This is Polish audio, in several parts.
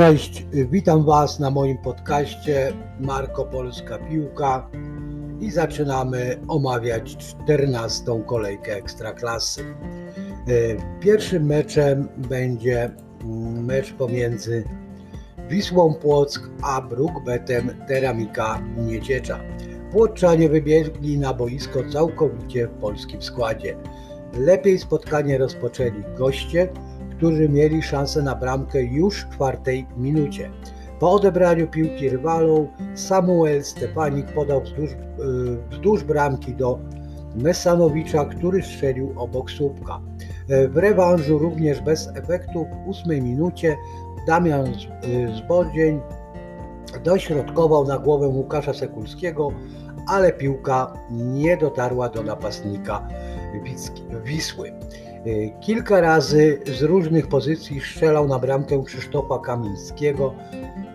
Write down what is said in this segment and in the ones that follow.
Cześć, witam Was na moim podcaście Marko Polska Piłka i zaczynamy omawiać 14. kolejkę Ekstraklasy. E, pierwszym meczem będzie mecz pomiędzy Wisłą Płock a Brukbetem Teramika Nieciecza. Płoczanie wybiegli na boisko całkowicie w polskim składzie. Lepiej spotkanie rozpoczęli goście, którzy mieli szansę na bramkę już w czwartej minucie. Po odebraniu piłki rywalom Samuel Stefanik podał wzdłuż, y, wzdłuż bramki do Mesanowicza, który strzelił obok słupka. E, w rewanżu również bez efektu w ósmej minucie Damian y, Zbodzień dośrodkował na głowę Łukasza Sekulskiego, ale piłka nie dotarła do napastnika Wisły. Y, kilka razy z różnych pozycji strzelał na bramkę Krzysztofa Kamińskiego.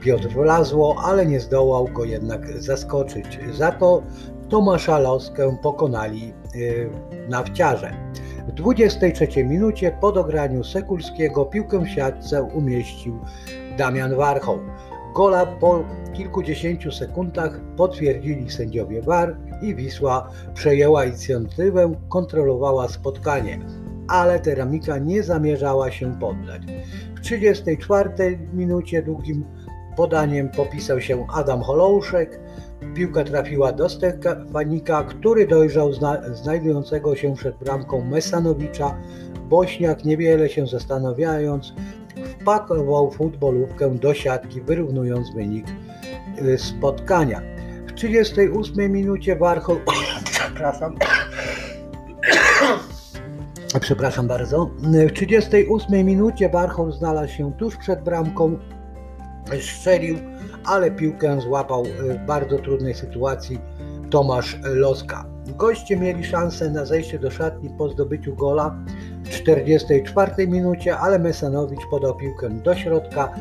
Piotr wlazło, ale nie zdołał go jednak zaskoczyć. Za to Tomasza Loskę pokonali y, na wciarze. W 23 minucie po dograniu Sekulskiego piłkę w siatce umieścił Damian Warchoł. Gola po kilkudziesięciu sekundach potwierdzili sędziowie VAR i Wisła przejęła inicjatywę, kontrolowała spotkanie ale Teramika nie zamierzała się poddać. W 34 minucie długim podaniem popisał się Adam Holouszek. Piłka trafiła do Stefanika, który dojrzał zna znajdującego się przed bramką Mesanowicza. Bośniak, niewiele się zastanawiając, wpakował futbolówkę do siatki, wyrównując wynik y, spotkania. W 38 minucie Warchoł, przepraszam, Przepraszam bardzo. W 38 minucie Warchoł znalazł się tuż przed bramką, strzelił, ale piłkę złapał w bardzo trudnej sytuacji Tomasz Loska. Goście mieli szansę na zejście do szatni po zdobyciu gola w 44 minucie, ale Mesanowicz podał piłkę do środka.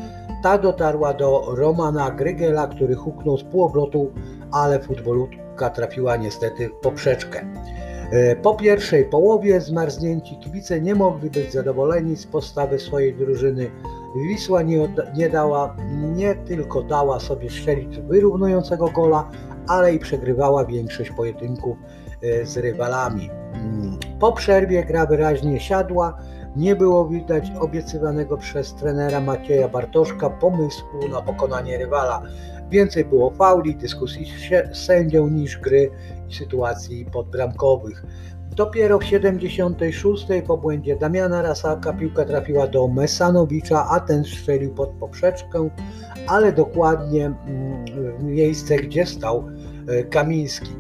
Ta dotarła do Romana Grygela, który huknął z półobrotu, ale futbolówka trafiła niestety w poprzeczkę. E, po pierwszej połowie zmarznięci kibice nie mogli być zadowoleni z postawy swojej drużyny. Wisła nie, nie, dała, nie tylko dała sobie strzelić wyrównującego gola, ale i przegrywała większość pojedynków e, z rywalami. Mm, po przerwie gra wyraźnie siadła, nie było widać obiecywanego przez trenera Macieja Bartoszka pomysłu na pokonanie rywala. Więcej było fauli, dyskusji z sędzią niż gry i sytuacji podbramkowych. Dopiero w 76 po błędzie Damiana Rasaka piłka trafiła do Mesanowicza, a ten strzelił pod poprzeczkę, ale dokładnie mm, w miejsce, gdzie stał e, Kamiński.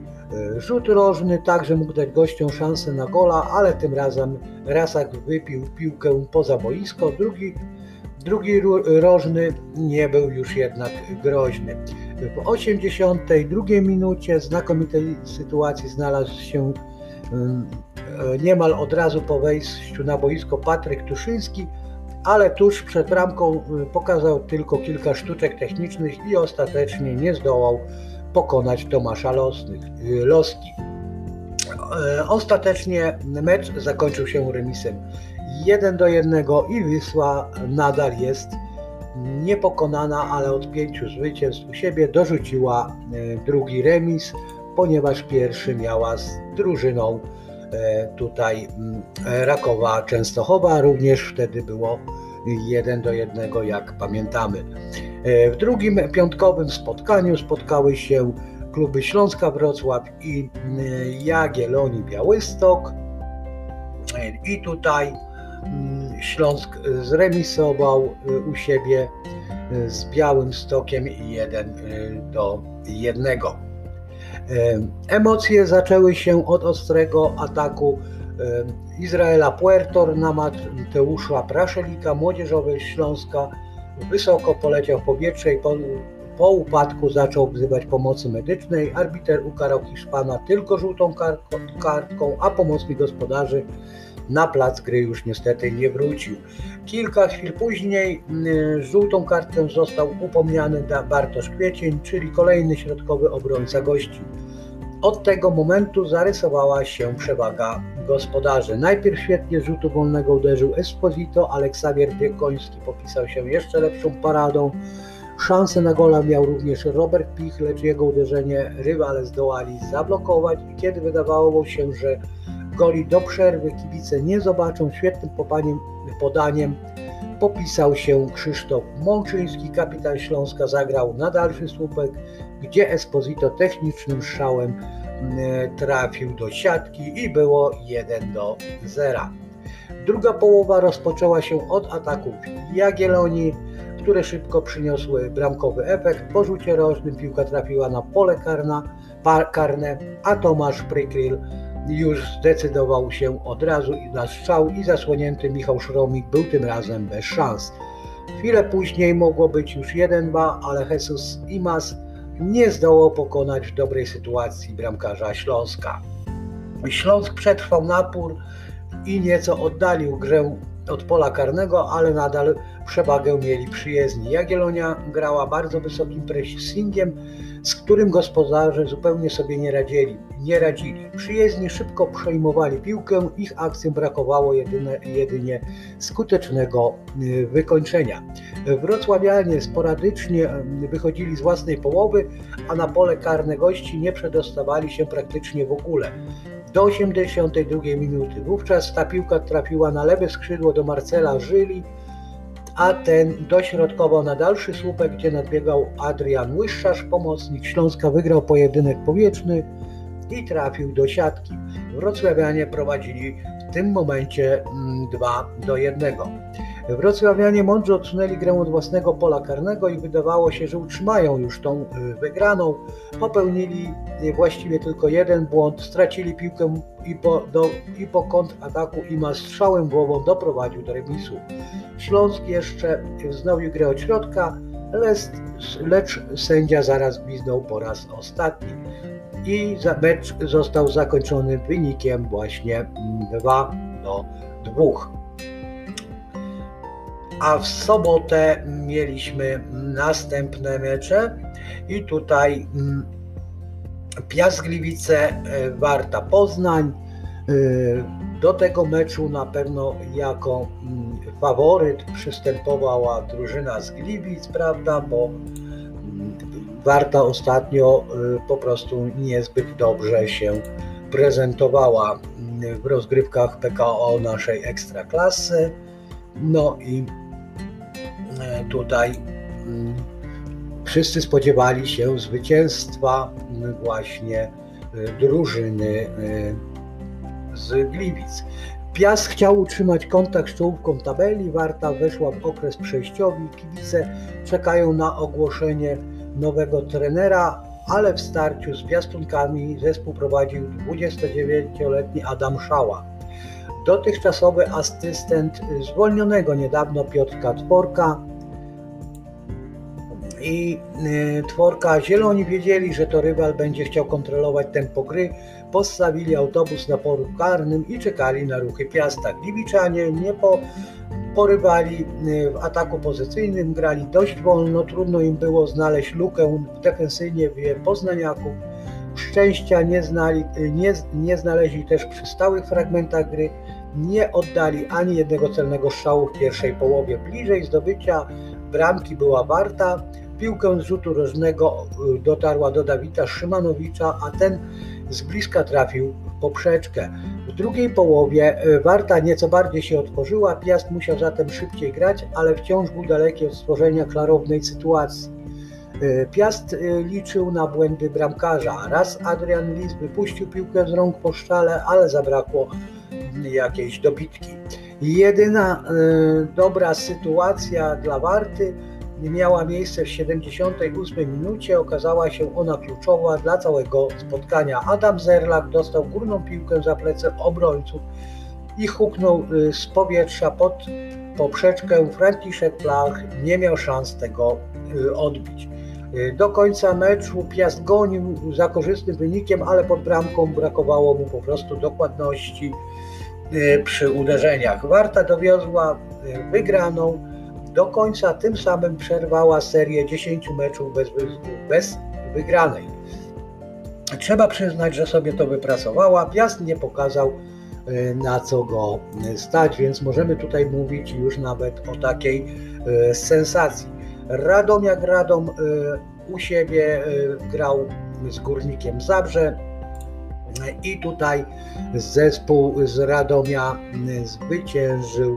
E, rzut rożny także mógł dać gościom szansę na gola, ale tym razem Rasak wypił piłkę poza boisko. Drugi Drugi rożny nie był już jednak groźny. W 82 minucie znakomitej sytuacji znalazł się e, niemal od razu po wejściu na boisko Patryk Tuszyński, ale tuż przed bramką e, pokazał tylko kilka sztuczek technicznych i ostatecznie nie zdołał pokonać Tomasza Losnych, e, Loski. Ostatecznie mecz zakończył się remisem 1 do 1 i Wisła nadal jest niepokonana, ale od pięciu zwycięstw u siebie dorzuciła e, drugi remis, ponieważ pierwszy miała z drużyną e, tutaj mm, Rakowa Częstochowa, również wtedy było 1 do 1, jak pamiętamy. E, w drugim piątkowym spotkaniu spotkały się kluby Śląska Wrocław i Jagiellonii Białystok. I tutaj Śląsk zremisował y, u siebie y, z Białym Stokiem 1 y, do 1. Emocje zaczęły się od ostrego ataku Izraela Puertor na Mateusza Praszelika, młodzieżowy Śląska. Wysoko poleciał w powietrze i po, po upadku zaczął wzywać pomocy medycznej. Arbiter ukarał Hiszpana tylko żółtą kartką, a pomocnik gospodarzy na plac gry już niestety nie wrócił. Kilka chwil później mm, żółtą kartkę został upomniany Bartosz Kwiecień, czyli kolejny środkowy obrońca gości. Od tego momentu zarysowała się przewaga gospodarzy. Najpierw świetnie z rzutu wolnego uderzył Esposito, ale Xavier Biekoński popisał się jeszcze lepszą paradą. Szansę na gola miał również Robert Pich, lecz jego uderzenie rywale zdołali zablokować kiedy wydawało się, że goli do przerwy kibice nie zobaczą, świetnym popaniem, podaniem popisał się Krzysztof Mączyński, kapitan Śląska zagrał na dalszy słupek, gdzie Esposito technicznym strzałem mm, trafił do siatki i było 1 do 0. Druga połowa rozpoczęła się od ataków Jagiellonii, które szybko przyniosły bramkowy efekt. Po rzucie rożnym piłka trafiła na pole karna, karne, a Tomasz Prykryl już zdecydował się od razu na strzał i zasłonięty Michał Szromik był tym razem bez szans. Chwilę później mogło być już 1-2, ale Jesus Imas nie zdołał pokonać w dobrej sytuacji bramkarza Śląska. Śląsk przetrwał napór i nieco oddalił grę od pola karnego, ale nadal przewagę mieli przyjezdni. Jagiellonia grała bardzo wysokim pressingiem, z którym gospodarze zupełnie sobie nie radzili. Nie radzili. Przyjezdni szybko przejmowali piłkę, ich akcjom brakowało jedyne, jedynie skutecznego y, wykończenia. Wrocławianie sporadycznie y, wychodzili z własnej połowy, a na pole karne gości nie przedostawali się praktycznie w ogóle do 82 minuty. Wówczas ta piłka trafiła na lewe skrzydło do Marcela Żyli, a ten dośrodkował na dalszy słupek, gdzie nadbiegał Adrian Łyszczarz, pomocnik Śląska, wygrał pojedynek powietrzny i trafił do siatki. Wrocławianie prowadzili w tym momencie 2 mm, do 1. Wrocławianie mądrze odsunęli grę od własnego pola karnego i wydawało się, że utrzymają już tą y, wygraną. Popełnili y, właściwie tylko jeden błąd, stracili piłkę i po, do, i po kontrataku strzałem głową doprowadził do remisu. Śląsk jeszcze wznowił grę od środka, lecz, sędzia zaraz bliznął po raz ostatni i mecz został zakończony wynikiem właśnie 2 do 2 a w sobotę mieliśmy następne mecze i tutaj mm, Piast Gliwice, e, Warta Poznań. E, do tego meczu na pewno jako mm, faworyt przystępowała drużyna z Gliwic, prawda, bo mm, Warta ostatnio e, po prostu niezbyt dobrze się prezentowała w rozgrywkach PKO naszej ekstraklasy. No i tutaj mm, wszyscy spodziewali się zwycięstwa mm, właśnie e, drużyny e, z Gliwic. Piast chciał utrzymać kontakt z czołówką tabeli, Warta weszła w okres przejściowy, kibice czekają na ogłoszenie nowego trenera, ale w starciu z Piastunkami zespół prowadził 29-letni Adam Szała. Dotychczasowy asystent zwolnionego niedawno Piotrka Tworka i y, Tworka Zieloni wiedzieli, że to rywal będzie chciał kontrolować tempo gry, postawili autobus na polu karnym i czekali na ruchy Piasta. Gliwiczanie nie po, porywali y, w ataku pozycyjnym, grali dość wolno, trudno im było znaleźć lukę w defensywie poznaniaków. Szczęścia nie, znali, y, nie, nie znaleźli też przy stałych fragmentach gry, nie oddali ani jednego celnego strzału w pierwszej połowie. Bliżej zdobycia bramki była Warta, Piłkę z rzutu rożnego y, dotarła do Dawida Szymanowicza, a ten z bliska trafił w poprzeczkę. W drugiej połowie y, Warta nieco bardziej się otworzyła, Piast musiał zatem szybciej grać, ale wciąż był daleki od stworzenia klarownej sytuacji. Y, Piast liczył na błędy bramkarza. Raz Adrian Lis wypuścił piłkę z rąk po szczale, ale zabrakło jakiejś dobitki. Jedyna dobra sytuacja dla Warty miała miejsce w 78 minucie. Okazała się ona kluczowa dla całego spotkania. Adam Zerlak dostał górną piłkę za plecy obrońców i huknął y, z powietrza pod poprzeczkę. Franciszek Plach nie miał szans tego y, odbić. Do końca meczu Piast gonił za korzystnym wynikiem, ale pod bramką brakowało mu po prostu dokładności przy uderzeniach. Warta dowiozła wygraną do końca tym samym przerwała serię 10 meczów bez, bez wygranej. trzeba przyznać, że sobie to wypracowała. Piast nie pokazał na co go stać, więc możemy tutaj mówić już nawet o takiej sensacji. Radom jak Radom u siebie grał z Górnikiem Zabrze i tutaj zespół z Radomia zwyciężył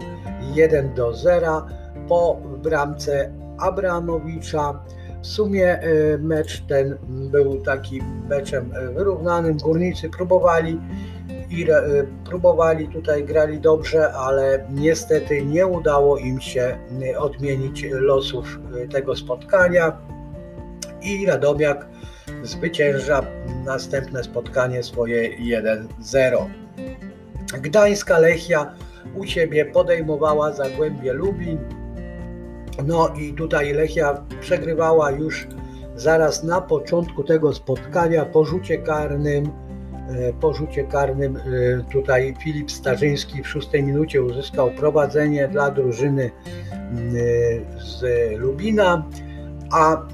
1 do 0 po bramce Abramowicza. W sumie e, mecz ten był takim meczem wyrównanym. Górnicy próbowali i e, próbowali tutaj, grali dobrze, ale niestety nie udało im się odmienić losów tego spotkania i Radomiak zwycięża następne spotkanie swoje 1-0. Gdańska Lechia u siebie podejmowała Zagłębie Lubin. No i tutaj Lechia przegrywała już zaraz na początku tego spotkania po rzucie karnym. E, po rzucie karnym e, tutaj Filip Starzyński w szóstej minucie uzyskał prowadzenie dla drużyny e, z Lubina, a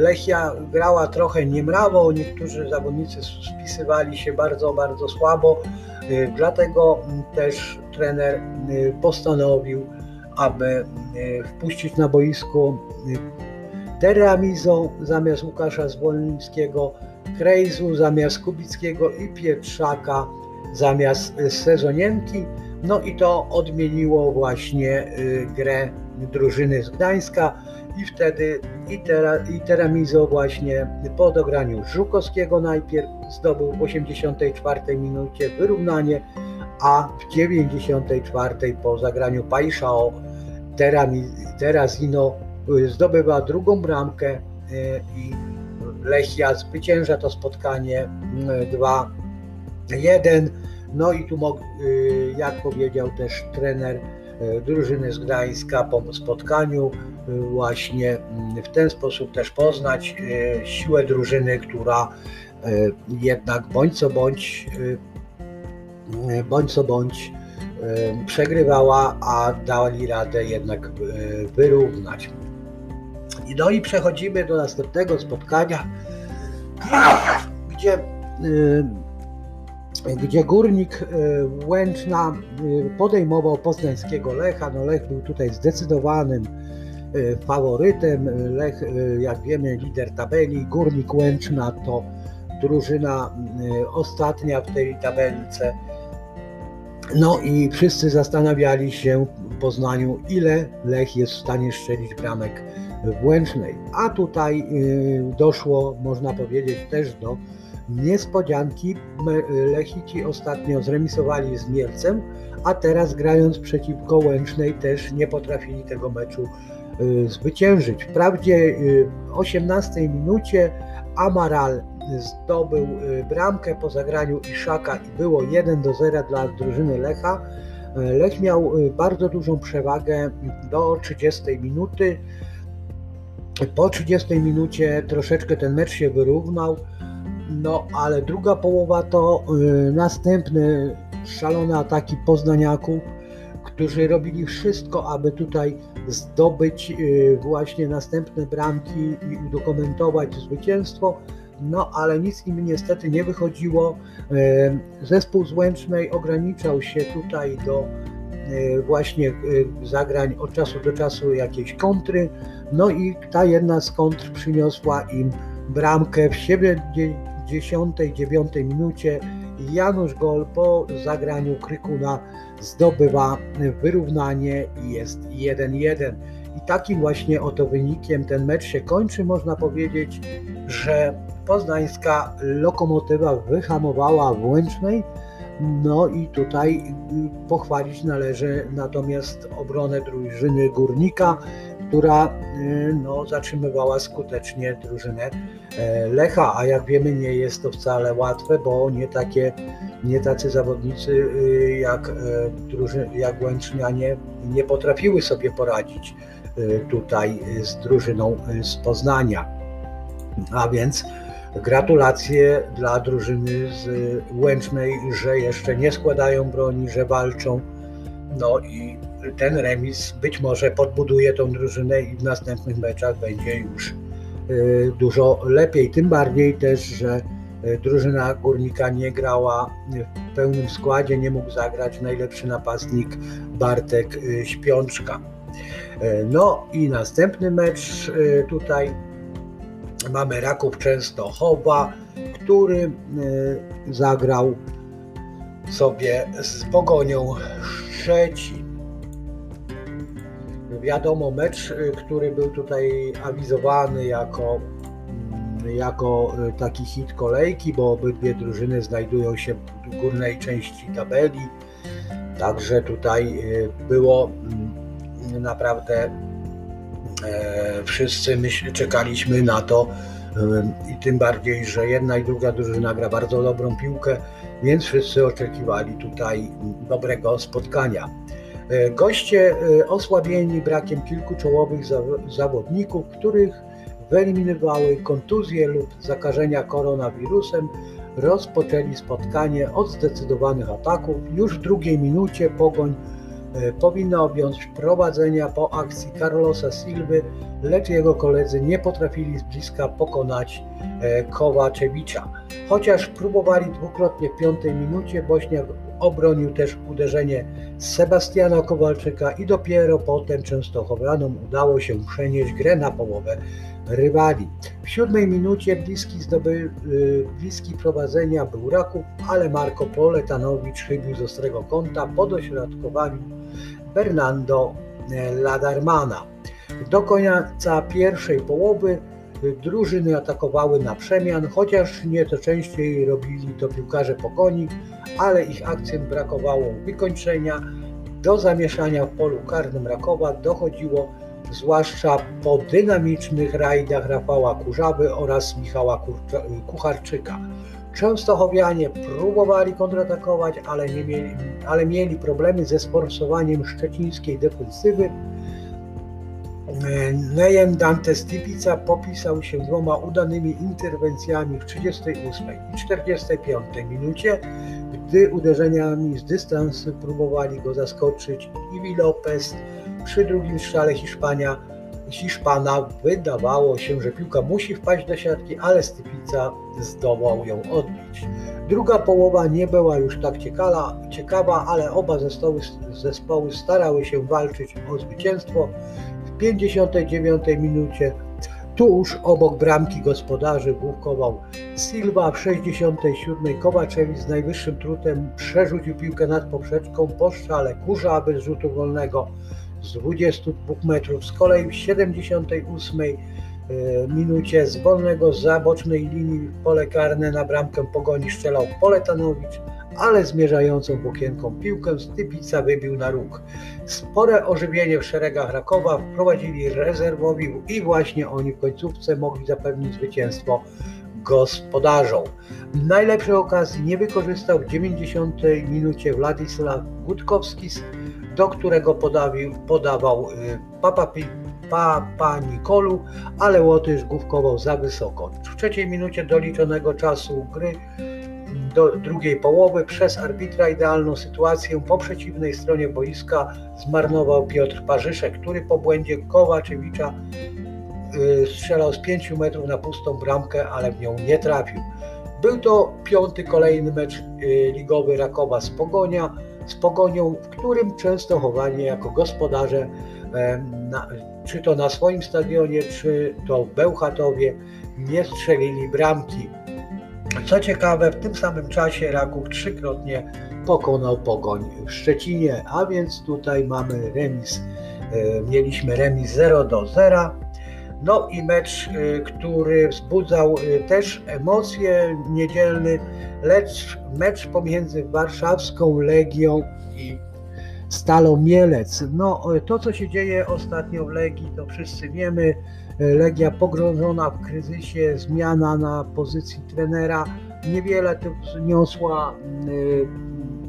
Lechia grała trochę niemrawo, niektórzy zawodnicy spisywali się bardzo, bardzo słabo, y, dlatego też trener y, postanowił, aby wpuścić na boisku Teramizo zamiast Łukasza Zwolnickiego, Krejzu zamiast Kubickiego i Pietrzaka zamiast Sezonienki. No i to odmieniło właśnie grę drużyny z Gdańska i wtedy i, tera, i właśnie po dograniu Żukowskiego najpierw zdobył w 84 minucie wyrównanie, a w 94 po zagraniu Pajszao Terazino y, zdobywa drugą bramkę y, i Lechia zwycięża to spotkanie 2-1. Y, no i tu, jak powiedział też trener drużyny z Gdańska po spotkaniu, właśnie mm, w ten sposób też poznać e, siłę drużyny, która e, jednak bądź co bądź, e, bądź co bądź przegrywała, a dali radę jednak wyrównać. No i przechodzimy do następnego spotkania, gdzie, gdzie górnik Łęczna podejmował poznańskiego Lecha. No Lech był tutaj zdecydowanym E, faworytem. Lech, e, jak wiemy, lider tabeli, Górnik Łęczna to drużyna e, ostatnia w tej tabelce. No i wszyscy zastanawiali się w Poznaniu, ile Lech jest w stanie strzelić bramek w Łęcznej. A tutaj doszło, można powiedzieć, też do niespodzianki. Lechici ostatnio zremisowali z Mielcem, a teraz grając przeciwko Łęcznej też nie potrafili tego meczu Y, zwyciężyć. Wprawdzie w 18 minucie Amaral zdobył y, bramkę po zagraniu Iszaka i było 1 do 0 dla drużyny Lecha. Y, Lech miał bardzo dużą przewagę do 30 minuty. Po 30 minucie troszeczkę ten mecz się wyrównał, no ale druga połowa to następne szalone ataki poznaniaków którzy robili wszystko, aby tutaj zdobyć y, właśnie następne bramki i udokumentować zwycięstwo. No, ale nic im niestety nie wychodziło. Y, zespół z Łęcznej ograniczał się tutaj do y, właśnie zagrań od czasu do czasu jakiejś kontry. No i ta jedna z kontr przyniosła im bramkę w 79 minucie. Janusz Gol po zagraniu Krykuna zdobywa wyrównanie i jest 1-1. I takim właśnie oto wynikiem ten mecz się kończy. Można powiedzieć, że poznańska lokomotywa wyhamowała w Łęcznej. No i tutaj pochwalić należy natomiast obronę drużyny Górnika, która no, zatrzymywała skutecznie drużynę e, Lecha, a jak wiemy nie jest to wcale łatwe, bo nie takie nie tacy zawodnicy y, jak, e, jak Łęcznianie nie potrafiły sobie poradzić y, tutaj z drużyną y, z Poznania. A więc gratulacje dla drużyny z Łęcznej, że jeszcze nie składają broni, że walczą. No i ten remis być może podbuduje tą drużynę i w następnych meczach będzie już dużo lepiej. Tym bardziej też, że drużyna górnika nie grała w pełnym składzie, nie mógł zagrać najlepszy napastnik Bartek Śpiączka. No i następny mecz tutaj mamy Raków Częstochowa, który zagrał sobie z Pogonią Szczecin. Wiadomo, mecz, y, który był tutaj awizowany jako, mm, jako y, taki hit kolejki, bo obydwie drużyny znajdują się w górnej części tabeli. Także tutaj y, było mm, naprawdę wszyscy myśl, czekaliśmy na to i tym bardziej, że jedna i druga drużyna gra bardzo dobrą piłkę, więc wszyscy oczekiwali tutaj dobrego spotkania. E, goście e, osłabieni brakiem kilku czołowych zawodników, których wyeliminowały kontuzje lub zakażenia koronawirusem, rozpoczęli spotkanie od zdecydowanych ataków. Już w drugiej minucie Pogoń powinna objąć prowadzenia po akcji Carlosa Silwy, lecz jego koledzy nie potrafili z bliska pokonać Kowaczewicza. Chociaż próbowali dwukrotnie w piątej minucie, Bośniak obronił też uderzenie Sebastiana Kowalczyka i dopiero potem Częstochowianom udało się przenieść grę na połowę rywali. W siódmej minucie bliski, zdoby, y, bliski prowadzenia był Raków, ale Marco Poletanowicz chybił z ostrego kąta po dośrodkowaniu Fernando Ladarmana. Do końca pierwszej połowy Drużyny atakowały na przemian, chociaż nieco częściej robili to piłkarze pogoni, ale ich akcjom brakowało wykończenia. Do zamieszania w polu karnym Rakowa dochodziło zwłaszcza po dynamicznych rajdach Rafała Kurzawy oraz Michała Kucharczyka. Częstochowianie próbowali kontratakować, ale, nie mieli, ale mieli problemy ze sforsowaniem szczecińskiej defensywy, Nejem Dante Stipica popisał się dwoma udanymi interwencjami w 38 i 45 minucie, gdy uderzeniami z dystansu próbowali go zaskoczyć Iwi Lopez. Przy drugim strzale Hiszpania, Hiszpana wydawało się, że piłka musi wpaść do siatki, ale Stypica zdołał ją odbić. Druga połowa nie była już tak ciekawa, ciekawa ale oba zespoły, zespoły starały się walczyć o zwycięstwo. 59 minucie tuż obok bramki gospodarzy główkował Silva w 67 Kowaczewicz z najwyższym trutem przerzucił piłkę nad poprzeczką po strzale Kurzaby bez rzutu wolnego z 22 metrów. Z kolei w 78 e, minucie z wolnego z bocznej linii pole karne na bramkę pogoni strzelał Poletanowicz, ale zmierzającą w okienką piłkę Stypica wybił na róg. Spore ożywienie w szeregach Rakowa wprowadzili rezerwowi i właśnie oni w końcówce mogli zapewnić zwycięstwo gospodarzom. Najlepszej okazji nie wykorzystał w 90 minucie Władysław Gutkowski, do którego podawił, podawał y, Papa, Papa Nikolu, ale Łotysz główkował za wysoko. W trzeciej minucie doliczonego czasu gry do drugiej połowy przez arbitra idealną sytuację po przeciwnej stronie boiska zmarnował Piotr Parzyszek, który po błędzie Kowaczewicza y, strzelał z 5 metrów na pustą bramkę, ale w nią nie trafił. Był to piąty kolejny mecz y, ligowy Rakowa z Pogonia, z Pogonią, w którym Częstochowanie jako gospodarze, czy to na swoim stadionie, czy to w Bełchatowie, nie strzelili bramki. Co ciekawe, w tym samym czasie Raków trzykrotnie pokonał Pogoń w Szczecinie, a więc tutaj mamy remis. E, mieliśmy remis 0 do 0. No i mecz, e, który wzbudzał e, też emocje niedzielny, lecz mecz pomiędzy warszawską Legią i Stalą Mielec. No to co się dzieje ostatnio w Legii to wszyscy wiemy. Legia pogrążona w kryzysie, zmiana na pozycji trenera, niewiele to wniosła. Y,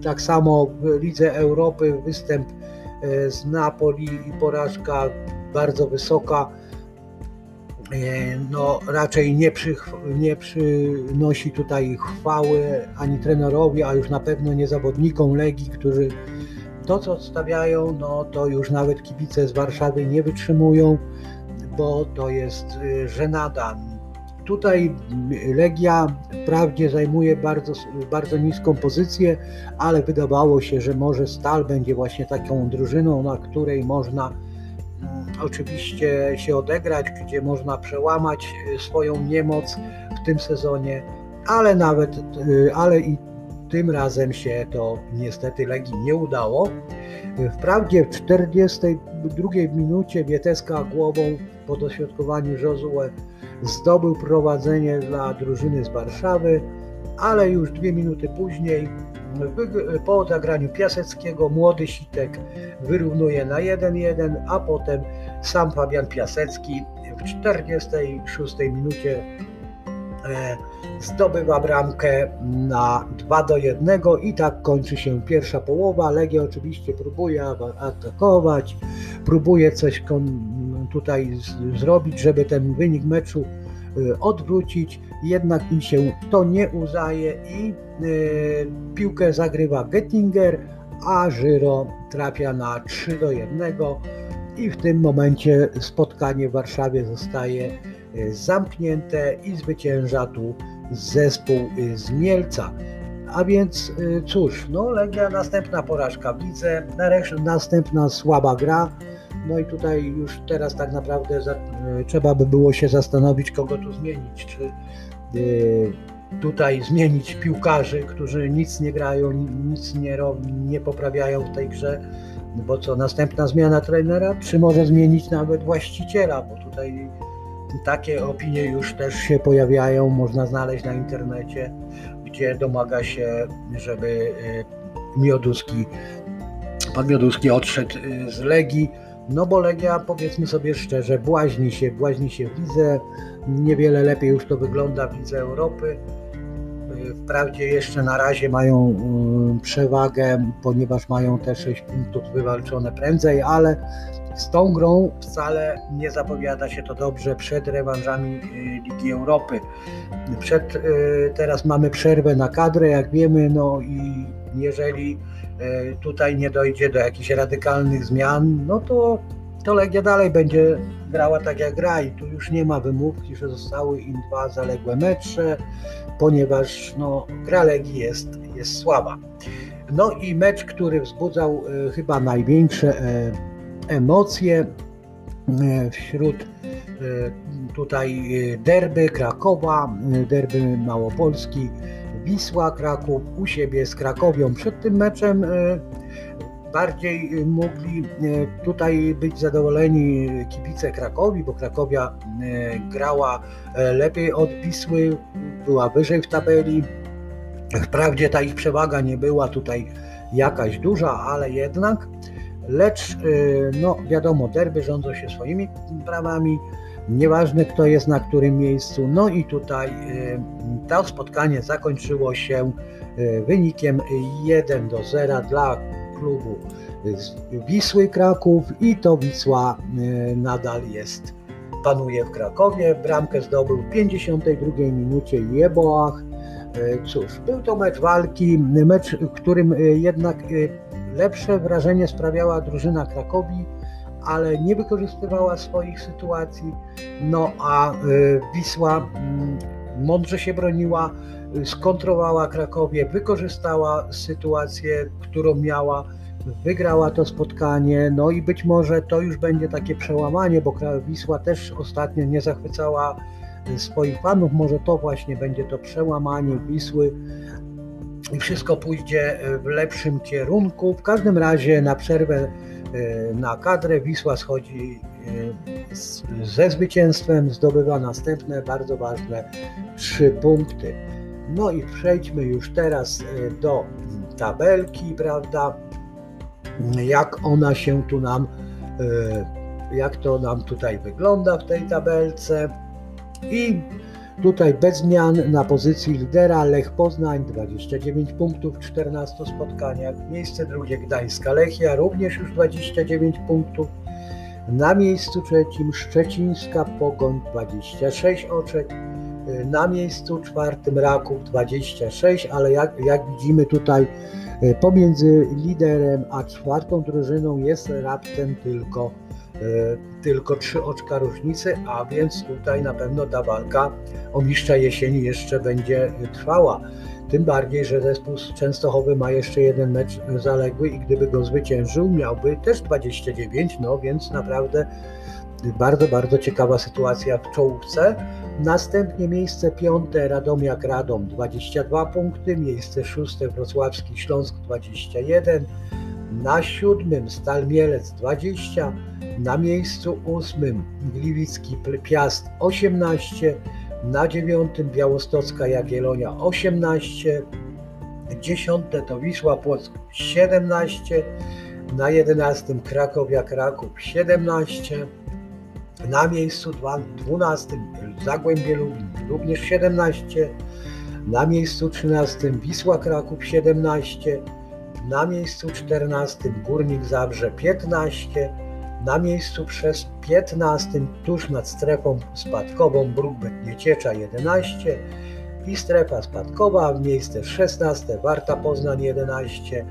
tak samo w Lidze Europy występ y, z Napoli i porażka bardzo wysoka. Y, no, raczej nie, przy, nie przynosi tutaj chwały ani trenerowi, a już na pewno nie zawodnikom Legii, którzy to co odstawiają, no to już nawet kibice z Warszawy nie wytrzymują bo to jest żenada. Tutaj Legia wprawdzie zajmuje bardzo, bardzo niską pozycję, ale wydawało się, że może Stal będzie właśnie taką drużyną, na której można oczywiście się odegrać, gdzie można przełamać swoją niemoc w tym sezonie, ale nawet, ale i tym razem się to niestety Legii nie udało. Wprawdzie w 42 minucie Wieteska głową po doświadkowaniu Josue zdobył prowadzenie dla drużyny z Warszawy, ale już dwie minuty później po zagraniu Piaseckiego młody Sitek wyrównuje na 1-1, a potem sam Fabian Piasecki w 46 minucie e, zdobywa bramkę na 2 do 1 i tak kończy się pierwsza połowa. Legia oczywiście próbuje atakować, próbuje coś tutaj zrobić, żeby ten wynik meczu y, odwrócić, jednak im się to nie udaje i y, piłkę zagrywa Gettinger, a Żyro trafia na 3 do 1 i w tym momencie spotkanie w Warszawie zostaje y, zamknięte i zwycięża tu zespół z Mielca. A więc cóż, no Legia następna porażka w lidze, następna słaba gra, no i tutaj już teraz tak naprawdę za, e, trzeba by było się zastanowić, kogo tu zmienić. Czy y, tutaj zmienić piłkarzy, którzy nic nie grają, nic nie, nie poprawiają w tej grze, bo co, następna zmiana trenera, czy może zmienić nawet właściciela, bo tutaj takie opinie już też się pojawiają, można znaleźć na internecie, gdzie domaga się, żeby e, Mioduski, pan Mioduski odszedł z Legii, no bo Legia, powiedzmy sobie szczerze, błaźni się, błaźni się w lidze. Niewiele lepiej już to wygląda w lidze Europy. Wprawdzie jeszcze na razie mają mm, przewagę, ponieważ mają te 6 punktów wywalczone prędzej, ale z tą grą wcale nie zapowiada się to dobrze przed rewanżami y, Ligi Europy. Przed, y, teraz mamy przerwę na kadrę, jak wiemy, no i jeżeli E, tutaj nie dojdzie do jakichś radykalnych zmian, no to, to Legia dalej będzie grała tak jak gra i tu już nie ma wymówki, że zostały im dwa zaległe mecze, ponieważ no, gra Legii jest, jest słaba. No i mecz, który wzbudzał chyba największe e, emocje wśród tutaj derby Krakowa, derby Małopolski, Wisła Kraków u siebie z Krakowią. Przed tym meczem e, bardziej mogli e, tutaj być zadowoleni kibice Krakowi, bo Krakowia e, grała lepiej od Wisły, była wyżej w tabeli. Wprawdzie ta ich przewaga nie była tutaj jakaś duża, ale jednak. Lecz, no wiadomo, derby rządzą się swoimi prawami nieważne kto jest na którym miejscu. No i tutaj y, to spotkanie zakończyło się y, wynikiem 1 do 0 dla klubu Wisły Kraków i to Wisła y, nadal jest, panuje w Krakowie. Bramkę zdobył w 52 minucie Jeboach. Cóż, był to mecz walki, mecz, w którym jednak lepsze wrażenie sprawiała drużyna Krakowi ale nie wykorzystywała swoich sytuacji. No a y, Wisła mm, mądrze się broniła, y, skontrowała Krakowie, wykorzystała sytuację, którą miała, wygrała to spotkanie. No i być może to już będzie takie przełamanie, bo Wisła też ostatnio nie zachwycała y, swoich fanów. Może to właśnie będzie to przełamanie Wisły i wszystko pójdzie w lepszym kierunku. W każdym razie na przerwę E, na kadrę. Wisła schodzi e, ze zwycięstwem, zdobywa następne bardzo ważne trzy punkty. No i przejdźmy już teraz e, do tabelki, prawda? Jak ona się tu nam, jak to nam tutaj wygląda w tej tabelce. I Tutaj bez zmian na pozycji lidera Lech Poznań 29 punktów w 14 spotkaniach. Miejsce drugie Gdańska Lechia również już 29 punktów. Na miejscu trzecim Szczecińska Pogoń 26 oczek. Na miejscu czwartym Raków 26, ale jak, jak widzimy tutaj e, pomiędzy liderem a czwartą drużyną jest raptem tylko tylko trzy oczka różnicy, a więc tutaj na pewno ta walka o mistrza jesieni jeszcze będzie trwała. Tym bardziej, że zespół z Częstochowy ma jeszcze jeden mecz zaległy i gdyby go zwyciężył, miałby też 29, no więc naprawdę bardzo, bardzo ciekawa sytuacja w czołówce. Następnie miejsce piąte Radomiak Radom 22 punkty, miejsce szóste Wrocławski Śląsk 21, na siódmym Stal Mielec 20, na miejscu ósmym Gliwicki Piast 18, na dziewiątym Białostocka Jagiellonia 18, dziesiąte to Wisła Płock 17, na jedenastym Krakowia Kraków 17, na miejscu 12 Zagłębie Lubin również 17, na miejscu 13 Wisła Kraków 17, na miejscu 14 Górnik Zabrze 15, na miejscu przez 15 tuż nad strefą spadkową Bruk Nieciecza 11 i strefa spadkowa, miejsce 16 Warta Poznań 11,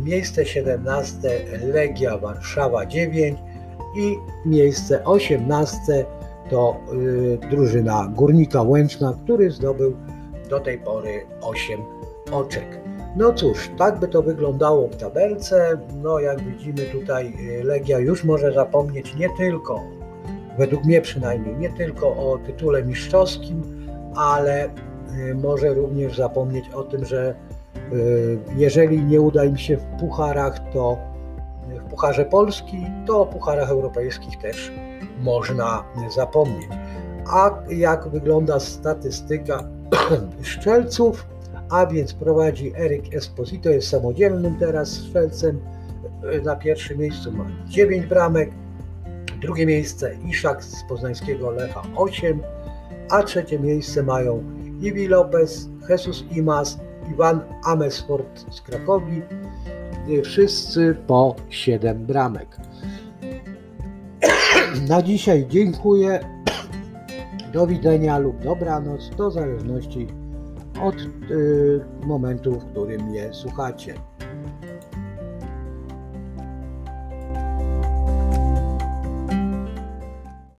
miejsce 17 Legia Warszawa 9 i miejsce 18 to y, drużyna Górnika Łęczna, który zdobył do tej pory 8 oczek. No cóż, tak by to wyglądało w tabelce. No jak widzimy tutaj y, Legia już może zapomnieć nie tylko, według mnie przynajmniej, nie tylko o tytule mistrzowskim, ale y, może również zapomnieć o tym, że y, jeżeli nie uda im się w pucharach, to w Pucharze Polski, to o Pucharach Europejskich też można zapomnieć. A jak wygląda statystyka szczelców? A więc prowadzi Eryk Esposito, jest samodzielnym teraz strzelcem. Na pierwszym miejscu ma 9 bramek, drugie miejsce Iszak z poznańskiego Lecha 8, a trzecie miejsce mają Iwi Lopez, Jesus Imas, Iwan Amesford z Krakowi, wszyscy po 7 bramek. Na dzisiaj dziękuję. Do widzenia lub dobranoc, do zależności od y, momentu, w którym mnie słuchacie.